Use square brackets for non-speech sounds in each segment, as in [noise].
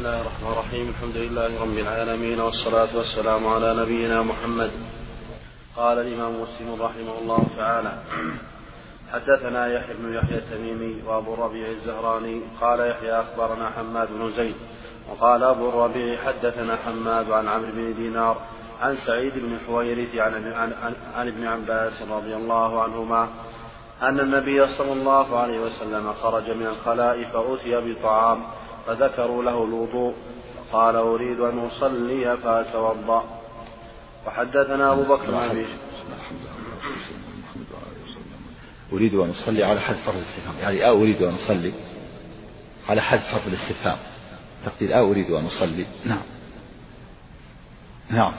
الله الرحمن الرحيم الحمد لله رب العالمين والصلاة والسلام على نبينا محمد قال الإمام مسلم رحمه الله تعالى حدثنا يحيى بن يحيى التميمي وأبو الربيع الزهراني قال يحيى أخبرنا حماد بن زيد وقال أبو الربيع حدثنا حماد عن عمرو بن دينار عن سعيد بن حويرث عن, عن, عن ابن عباس رضي الله عنهما أن النبي صلى الله عليه وسلم خرج من الخلاء فأتي بطعام فذكروا له الوضوء فقال أريد أن أصلي فأتوضأ وحدثنا أبو بكر بن أبي أريد أن أصلي على حذف حرف الاستفهام. يعني أ أريد أن أصلي على حذف حرف الاستفهام. تقدير أ أريد أن أصلي. نعم. نعم.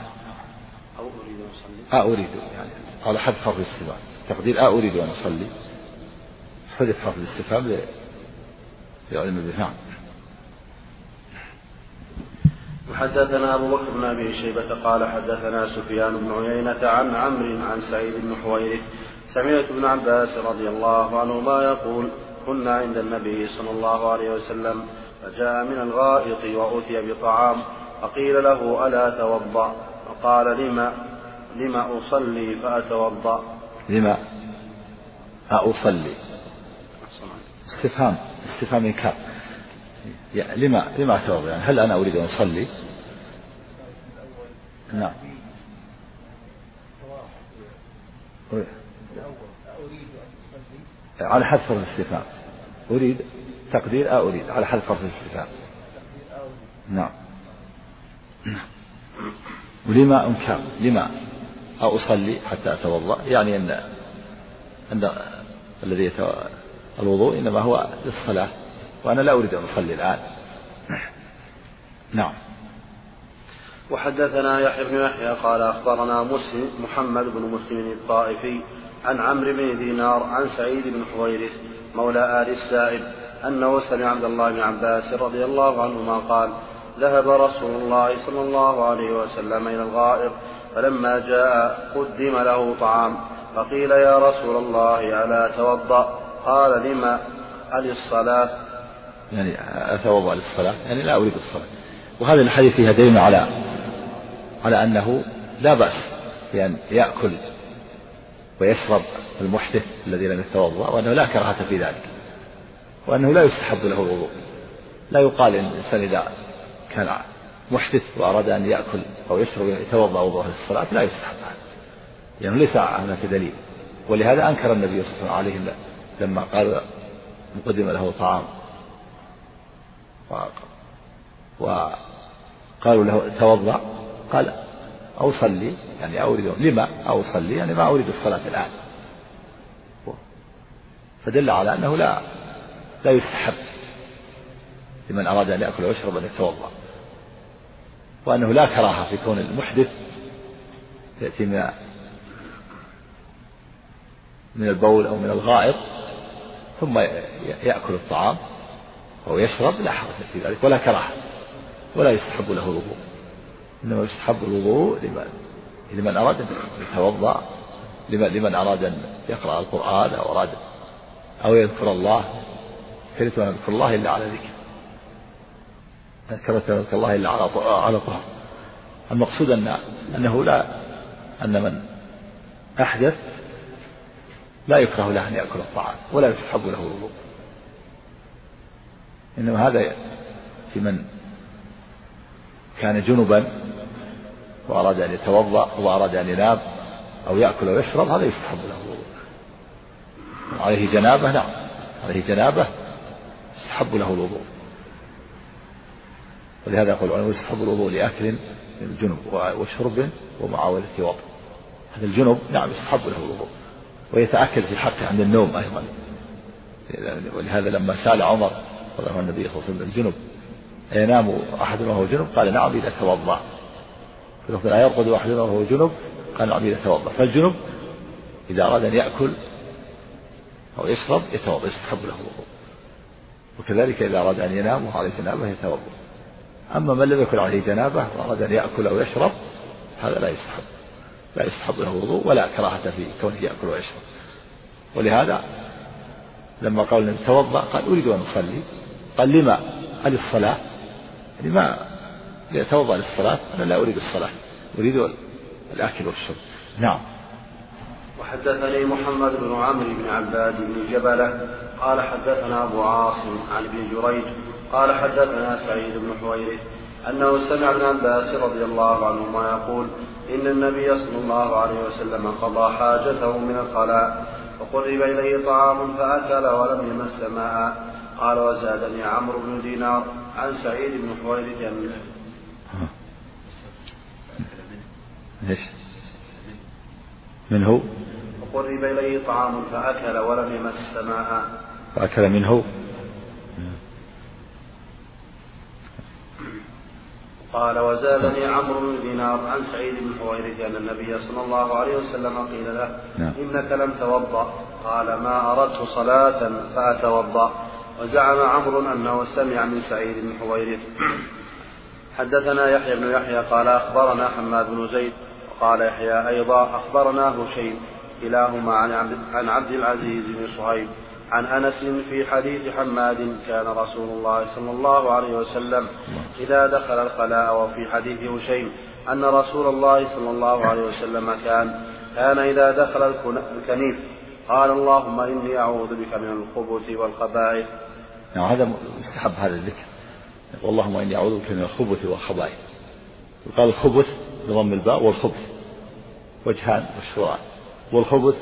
أو أريد أن أصلي. أ أريد يعني على حذف حرف الاستفهام. تقدير أ أريد أن أصلي. حذف حرف الاستفهام لعلم به نعم وحدثنا أبو بكر بن أبي شيبة قال حدثنا سفيان بن عيينة عن عمرو عن سعيد بن حويرث سمعت ابن عباس رضي الله عنهما يقول كنا عند النبي صلى الله عليه وسلم فجاء من الغائط وأتي بطعام فقيل له ألا توضأ؟ فقال لما لما أصلي فأتوضأ. لما أصلي؟ استفهام استفهام إنكار. يعني لما لما أتوضأ يعني؟ هل أنا أريد أن أصلي؟ نعم. على حذف حرف الاستفهام. أريد تقدير أريد؟ على حذف حرف الاستفهام. نعم. نعم. ولما أنكر؟ لما؟ أصلي حتى أتوضأ؟ يعني أن أن الذي. الوضوء إنما هو للصلاة. وأنا لا أريد أن أصلي الآن. نعم. وحدثنا يحيى بن يحيى قال أخبرنا مسلم محمد بن مسلم الطائفي عن عمرو بن دينار عن سعيد بن حويرث مولى آل السائب أنه سمع عبد الله بن عباس رضي الله عنهما قال ذهب رسول الله صلى الله عليه وسلم إلى الغائط فلما جاء قدم له طعام فقيل يا رسول الله ألا توضأ؟ قال لما؟ أللصلاة يعني أتوضأ للصلاة يعني لا أريد الصلاة. وهذا الحديث فيها دليل على على أنه لا بأس بأن يأكل ويشرب المحدث الذي لم يتوضأ وأنه لا كراهة في ذلك وأنه لا يستحب له الوضوء. لا يقال إن الإنسان إذا كان محدث وأراد أن يأكل أو يشرب يتوضأ وضوءه للصلاة لا يستحب هذا يعني ليس هناك دليل. ولهذا أنكر النبي صلى الله عليه وسلم لما قال قدم له طعام. وقالوا له توضأ. قال أو صلي يعني أو أريد لما أو صلي؟ يعني ما أريد الصلاة الآن. فدل على أنه لا لا يستحب لمن أراد أن يأكل ويشرب أن يتوضأ وأنه لا كراهة في كون المحدث يأتي من من البول أو من الغائط ثم يأكل الطعام. أو يشرب لا حرج في ذلك ولا كراهة ولا يستحب له الوضوء. إنما يستحب الوضوء لمن لمن أراد أن يتوضأ لمن, أراد أن يقرأ القرآن أو أراد أو يذكر الله كرهت أن أذكر الله إلا على ذكر. كرهت أن أذكر الله إلا على على طهر المقصود أن أنه لا أن من أحدث لا يكره له أن يأكل الطعام ولا يستحب له الوضوء. إنما هذا في من كان جنبا وأراد أن يتوضأ وأراد أن ينام أو يأكل أو يشرب هذا يستحب له. الوضوء عليه جنابة نعم. عليه جنابة يستحب له الوضوء. ولهذا يقول العلماء يستحب الوضوء لأكل الجنب وشرب ومعاولة وضع هذا الجنب نعم يستحب له الوضوء. ويتأكد في حقه عند النوم أيضا. ولهذا لما سأل عمر الله النبي صلى الله عليه وسلم الجنب. أينام أحدنا وهو جنب؟ قال نعم إذا توضأ. في لفظ يرقد أحدنا وهو جنب قال نعم إذا توضأ. فالجنب إذا أراد أن يأكل أو يشرب يتوضأ يستحب له الوضوء. وكذلك إذا أراد أن ينام وهو عليه جنابة يتوضأ. أما من لم يكن عليه جنابة وأراد أن يأكل أو يشرب هذا لا يستحب. لا يستحب له الوضوء ولا كراهة في كونه يأكل ويشرب. ولهذا لما قال توضأ قال أريد أن أصلي. قال لما؟ هل الصلاة. يعني ما يتوضأ للصلاة؟ أنا لا أريد الصلاة. أريد الأكل والشرب. نعم. وحدثني محمد بن عمرو بن عباد بن جبلة قال حدثنا أبو عاصم عن ابن جريج قال حدثنا سعيد بن حويرث أنه سمع ابن عباس رضي الله عنهما يقول إن النبي صلى الله عليه وسلم قضى حاجته من الخلاء وقرب إليه طعام فأكل ولم يمس ماء. قال وزادني عمرو بن دينار عن سعيد بن حويرث إيش؟ من هو؟ وقرب إليه طعام فأكل ولم يمس ماء فأكل منه قال وزادني عمرو بن دينار عن سعيد بن حويرث أن النبي صلى الله عليه وسلم قيل له نعم. إنك لم توضأ قال ما أردت صلاة فأتوضأ وزعم عمرو أنه سمع من سعيد بن حويرث حدثنا يحيى بن يحيى قال أخبرنا حماد بن زيد وقال يحيى أيضا أخبرنا هشيم كلاهما عن عبد, العزيز بن صهيب عن أنس في حديث حماد كان رسول الله صلى الله عليه وسلم إذا دخل الخلاء وفي حديث هشيم أن رسول الله صلى الله عليه وسلم كان كان إذا دخل الكنيف قال اللهم إني أعوذ بك من الخبث والخبائث. نعم هذا مستحب هذا الذكر. اللهم إني أعوذ بك من الخبث والخبائث. قال الخبث بضم الباء والخبث وجهان مشهوران. والخبث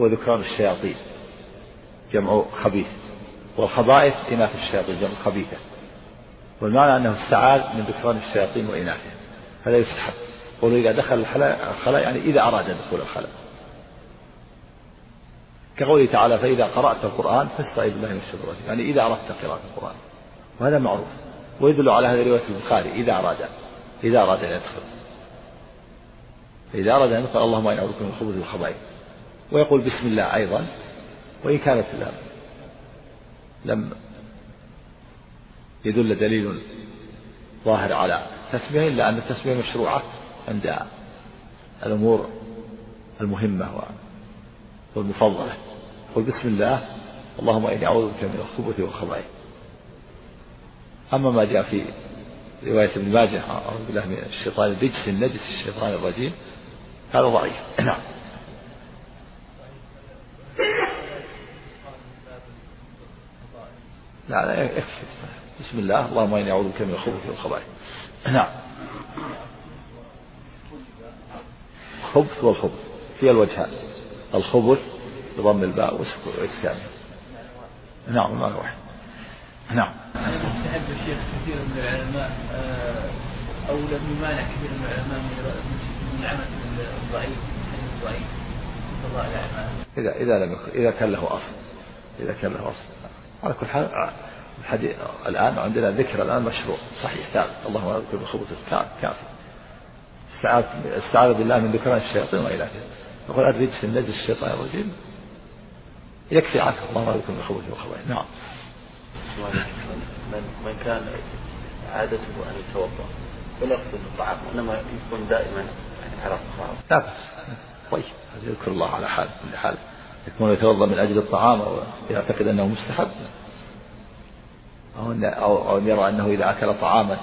هو ذكران الشياطين جمع خبيث. والخبائث إناث الشياطين جمع خبيثة. والمعنى أنه استعاذ من ذكران الشياطين وإناثها هذا يستحب. قولوا إذا دخل الخلاء يعني إذا أراد دخول الخلاء. كقوله تعالى فإذا قرأت القرآن فاستعذ بالله من الشيطان يعني إذا أردت قراءة القرآن. وهذا معروف. ويدل على هذه رواية البخاري إذا أراد إذا أراد أن يدخل. فإذا أراد أن يدخل اللهم إني أعوذ من الخبث والخبائث ويقول بسم الله أيضا وإن كانت لم لم يدل دليل ظاهر على تسمية إلا أن التسمية مشروعة عند الأمور المهمة والمفضلة. قل بسم الله اللهم إني أعوذ بك من الخبث والخبائث. أما ما جاء في رواية ابن ماجه أعوذ بالله من الشيطان الرجس النجس الشيطان الرجيم هذا ضعيف. نعم. لا لا يكفي بسم الله اللهم إني أعوذ بك من الخبث والخبائث. نعم. الخبث والخبث في الوجهان. الخبث بضم الباء واسكانه نعم ما واحد نعم. يستحب الشيخ كثير من العلماء آه، أو لم يمانع كثير من العلماء من العمل الضعيف الضعيف إذا إذا لم يكن إذا كان له أصل. إذا كان له أصل. على كل حال الحديث الآن عندنا ذكر الآن مشروع صحيح. ثابت اللهم اذكر بخبث كافي استعاذ بالله من ذكران الشياطين وإلى آخره. يقول الرجس النجس الشيطان الرجيم. يكفي عنه. اللهم اذكر بخبث وخبائث نعم. من من كان عادته أن يتوضأ. ويقصد الطعام. إنما يكون دائما يعني على الطعام. لا بأس. طيب. يذكر الله على حال كل حال. يكون يتوضأ من أجل الطعام أو يعتقد أنه مستحب. أو ان أو, أو يرى أنه إذا أكل طعاما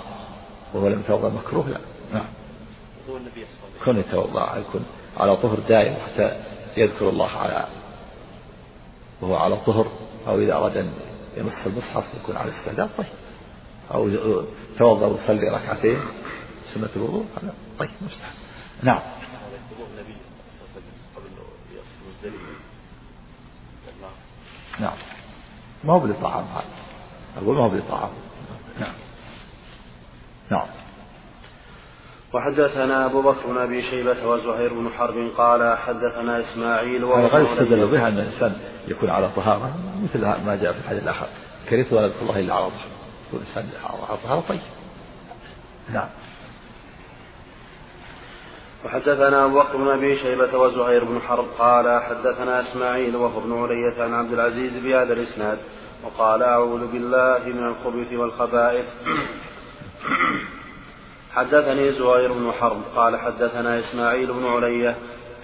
وهو لم يتوضأ مكروه لا. نعم. كن يتوضأ. يكون على طهر دائم حتى يذكر الله على وهو على طهر أو إذا أراد أن يمس المصحف يكون على استعداد طيب. أو توضا ويصلي ركعتين سنة الوضوء هذا طيب مستحب. نعم. نعم. ما هو للطعام هذا؟ أقول ما هو للطعام نعم. نعم. وحدثنا أبو بكر بن أبي شيبة وزهير بن حرب قال حدثنا إسماعيل هذا قد استدل بها أن الإنسان يكون على طهارة مثل ما جاء في الحديث الآخر. كرهت ولا الله إلا على طهارة. يكون الإنسان على طهارة طيب. نعم. وحدثنا أبو بكر بن أبي شيبة وزهير بن حرب قال حدثنا إسماعيل وهو ابن علية عن عبد العزيز بهذا الإسناد وقال أعوذ بالله من الخبث والخبائث. حدثني زهير بن حرب قال حدثنا إسماعيل بن علية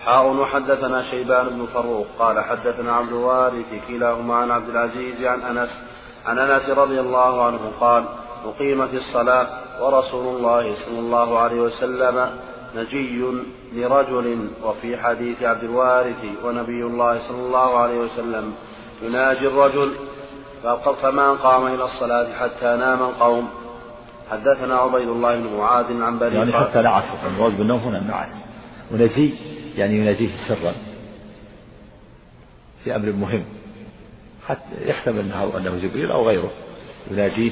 حاء وحدثنا شيبان بن فروق قال حدثنا عبد الوارث كلاهما عن عبد العزيز عن أنس عن أنس رضي الله عنه قال أقيمت الصلاة ورسول الله صلى الله عليه وسلم نجي لرجل وفي حديث عبد الوارث ونبي الله صلى الله عليه وسلم يناجي الرجل فما قام إلى الصلاة حتى نام القوم. حدثنا عبيد الله بن معاذ عن بريد يعني حتى نعس المراد بالنوم هنا النعس ونجي يعني يناجيه سرا في أمر مهم. حتى يحتمل أنه, أنه جبريل أو غيره. يناجيه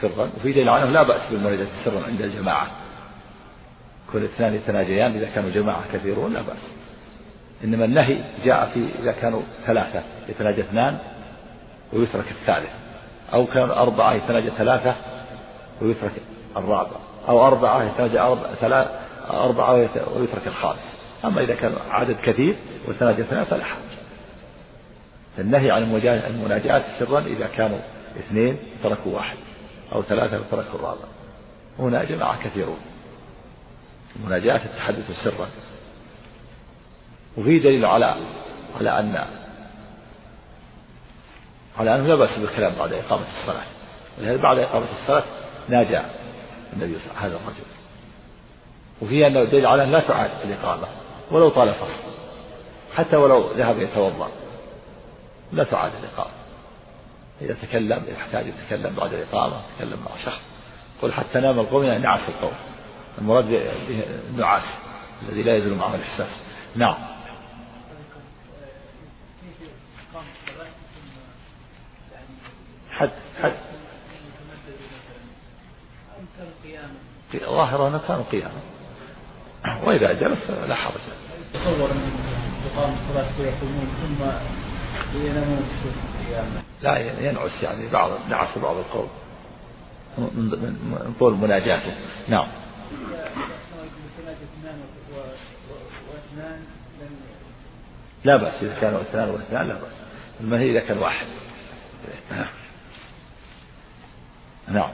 سرا. وفي دليل عنه لا بأس بالمناجاة سرا عند الجماعة. كل اثنان يتناجيان إذا كانوا جماعة كثيرون لا بأس. إنما النهي جاء في إذا كانوا ثلاثة. يتناجى اثنان ويترك الثالث. أو كانوا أربعة يتناجى ثلاثة ويترك الرابع. أو أربعة يتناجى أربعة ثلاثة أربعة ويترك الخامس. أما إذا كان عدد كثير وتناجى اثنان فلا حرج. النهي عن المناجاة سرا إذا كانوا اثنين تركوا واحد أو ثلاثة وتركوا الرابع. هنا جماعة كثيرون. المناجاة التحدث سرا. وفي دليل على على أن على أنه لا بأس بالكلام بعد إقامة الصلاة. ولهذا بعد إقامة الصلاة ناجى النبي صلى هذا الرجل. وفيه أنه دليل على أن لا تعاد الإقامة ولو طال الفصل حتى ولو ذهب يتوضأ لا تعاد الإقامة. إذا تكلم يحتاج يتكلم بعد الإقامة يتكلم مع شخص. قل حتى نام القوم يعني نعس القوم. المراد به النعاس الذي لا يزول معه الإحساس. نعم. حد حد. ظاهر أنه كانوا قياما. وإذا جلس لا حرج. تصور أن تقام الصلاة فيقومون ثم ينامون لا ينعس يعني بعض نعس بعض القوم من طول مناجاته. نعم. لا بأس إذا كانوا اثنان وإثنان لا بأس. المنهي إذا كان واحد. نعم.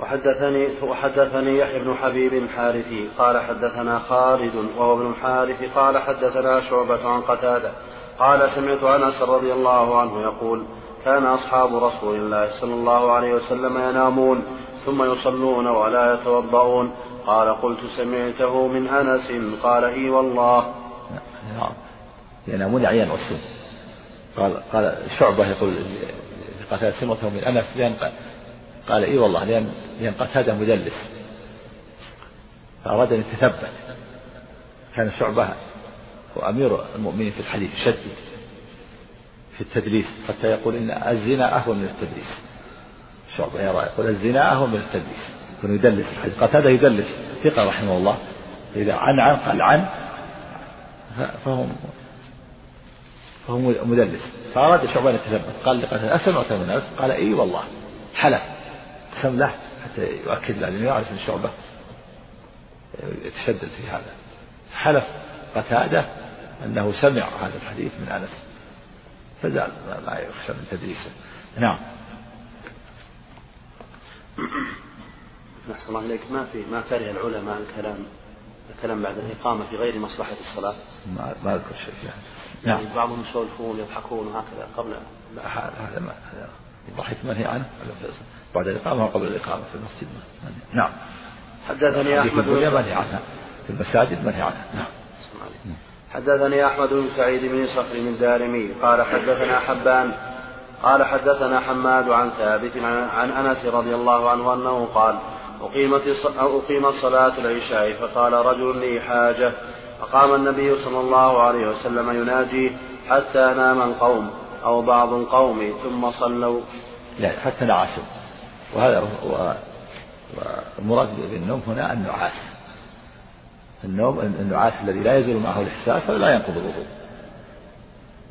وحدثني وحدثني يحيى بن حبيب الحارثي قال حدثنا خالد وهو ابن الحارث قال حدثنا شعبة عن قتادة قال سمعت أنس رضي الله عنه يقول كان أصحاب رسول الله صلى الله عليه وسلم ينامون ثم يصلون ولا يتوضؤون. قال قلت سمعته من أنس قال إي والله. نعم. ينامون يعني ينعسون قال قال شعبة يقول قتادة سمعته من أنس لأن قال إي والله لأن لأن قتادة مدلس. فأراد أن يتثبت. كان شعبة هو أمير المؤمنين في الحديث شديد في التدليس حتى يقول إن الزنا أهون من التدليس. شعبة يرى يقول الزنا أهون من التدليس. يكون يدلس الحديث. قتادة يدلس ثقة رحمه الله. إذا عن عن قال عن فهو فهو مدلس. فأراد شعبان يتثبت. قال لقتادة أسمعت من الناس؟ قال إي والله. حلف. قسم له حتى يؤكد له لأنه يعرف أن شعبة يتشدد في هذا. حلف قتادة أنه سمع هذا الحديث من أنس. فزال ما يخشى من تدريسه. نعم. نحسن الله ما في ما كره العلماء الكلام. الكلام بعد الإقامة في غير مصلحة الصلاة. ما ما أذكر شيء يعني. نعم. يعني بعضهم يسولفون يضحكون وهكذا قبل هذا ما الضحك منهي عنه. بعد الإقامة وقبل الإقامة في المسجد. نعم. حدثني أحمد بن منهي عنها في المساجد منهي عنها نعم. حدثني أحمد بن سعيد بن صخر الدارمي قال حدثنا حبان. قال حدثنا حماد عن ثابت عن أنس رضي الله عنه أنه قال أقيمت أقيمت صلاة العشاء فقال رجل لي حاجة. فقام النبي صلى الله عليه وسلم يناجي حتى نام القوم أو بعض القوم ثم صلوا. لا حتى نعسوا وهذا والمراد بالنوم هنا النعاس. النوم النعاس الذي لا يزول معه الإحساس لا ينقض الوضوء.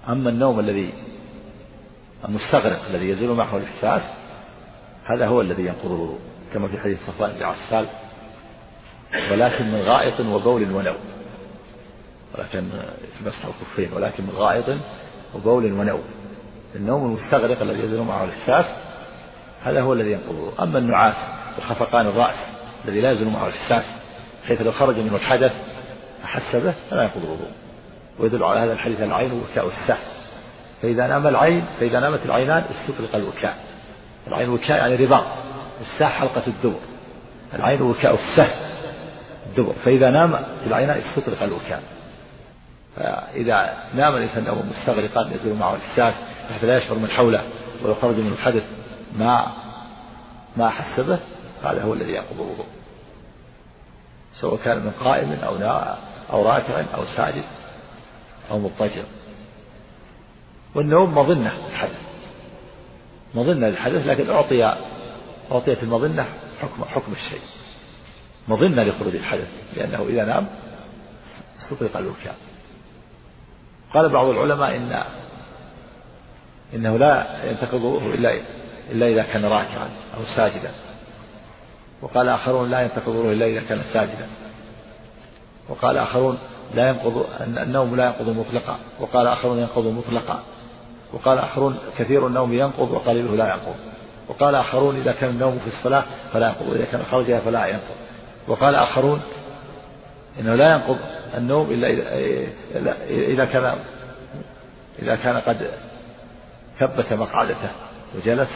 أما النوم الذي المستغرق الذي يزول معه الإحساس هذا هو الذي ينقض الوضوء. كما في حديث صفوان بن عسال ولكن من غائط وبول ونوم. ولكن في مسح الخفين ولكن من غائط وبول ونوم. النوم المستغرق الذي يزول معه الإحساس هذا هو الذي ينقضه. أما النعاس وخفقان الرأس الذي لا يزول معه الإحساس حيث لو خرج منه الحدث أحس به فلا ينقض الوضوء ويدل على هذا الحديث العين وكاء السهل فإذا نام العين فإذا نامت العينان استطلق الوكاء. العين وكاء يعني رباط. الساح حلقة الدبر. العين وكاء السه الدبر. فإذا نام في العيناء استطرق الوكاء. فإذا نام الإنسان نوما مستغرقا يزول معه الإحساس حتى لا يشعر من حوله ولو خرج من الحدث ما ما أحس به هذا هو الذي ينقض الوضوء سواء كان من قائم أو أو راكع أو ساجد أو مضطجع. والنوم مظنة الحدث مظنة للحدث لكن أعطي أعطيت المظنة حكم حكم الشيء. مظنة لخروج الحدث لأنه إذا نام استطلق الوكاء. قال بعض العلماء إن إنه لا ينتقض إلا إلا إذا كان راكعا أو ساجدا. وقال آخرون لا ينتقض إلا إذا كان ساجدا. وقال آخرون لا ينقض النوم لا ينقض مطلقا. وقال آخرون ينقض مطلقا. وقال آخرون كثير النوم ينقض وقليله لا ينقض. وقال آخرون إذا كان النوم في الصلاة فلا ينقض وإذا كان خرجها فلا ينقض. وقال آخرون إنه لا ينقض النوم إلا إذا, إذا كان إذا كان قد ثبت مقعدته وجلس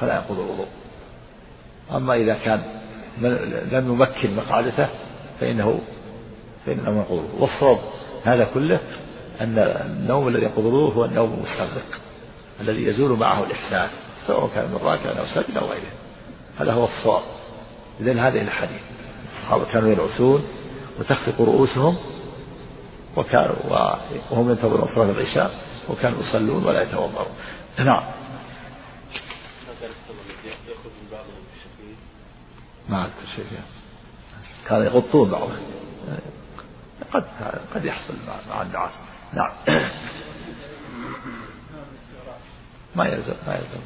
فلا ينقض الوضوء. أما إذا كان لم يمكن مقعدته فإنه فإنه ينقض والصواب هذا كله أن النوم الذي ينقض الوضوء هو النوم المستغرق الذي يزول معه الإحساس. سواء كان من راكع أو ساجد أو غيره. هذا هو الصواب. إذن هذه الحديث الصحابة كانوا يرعسون وتخفق رؤوسهم وكانوا وهم ينتظرون صلاة العشاء وكانوا يصلون ولا يتوضرون نعم. ما أذكر شيء كانوا يغطون بعضهم. قد قد يحصل مع النعاس. نعم. [coughs] ما يلزم ما يلزم.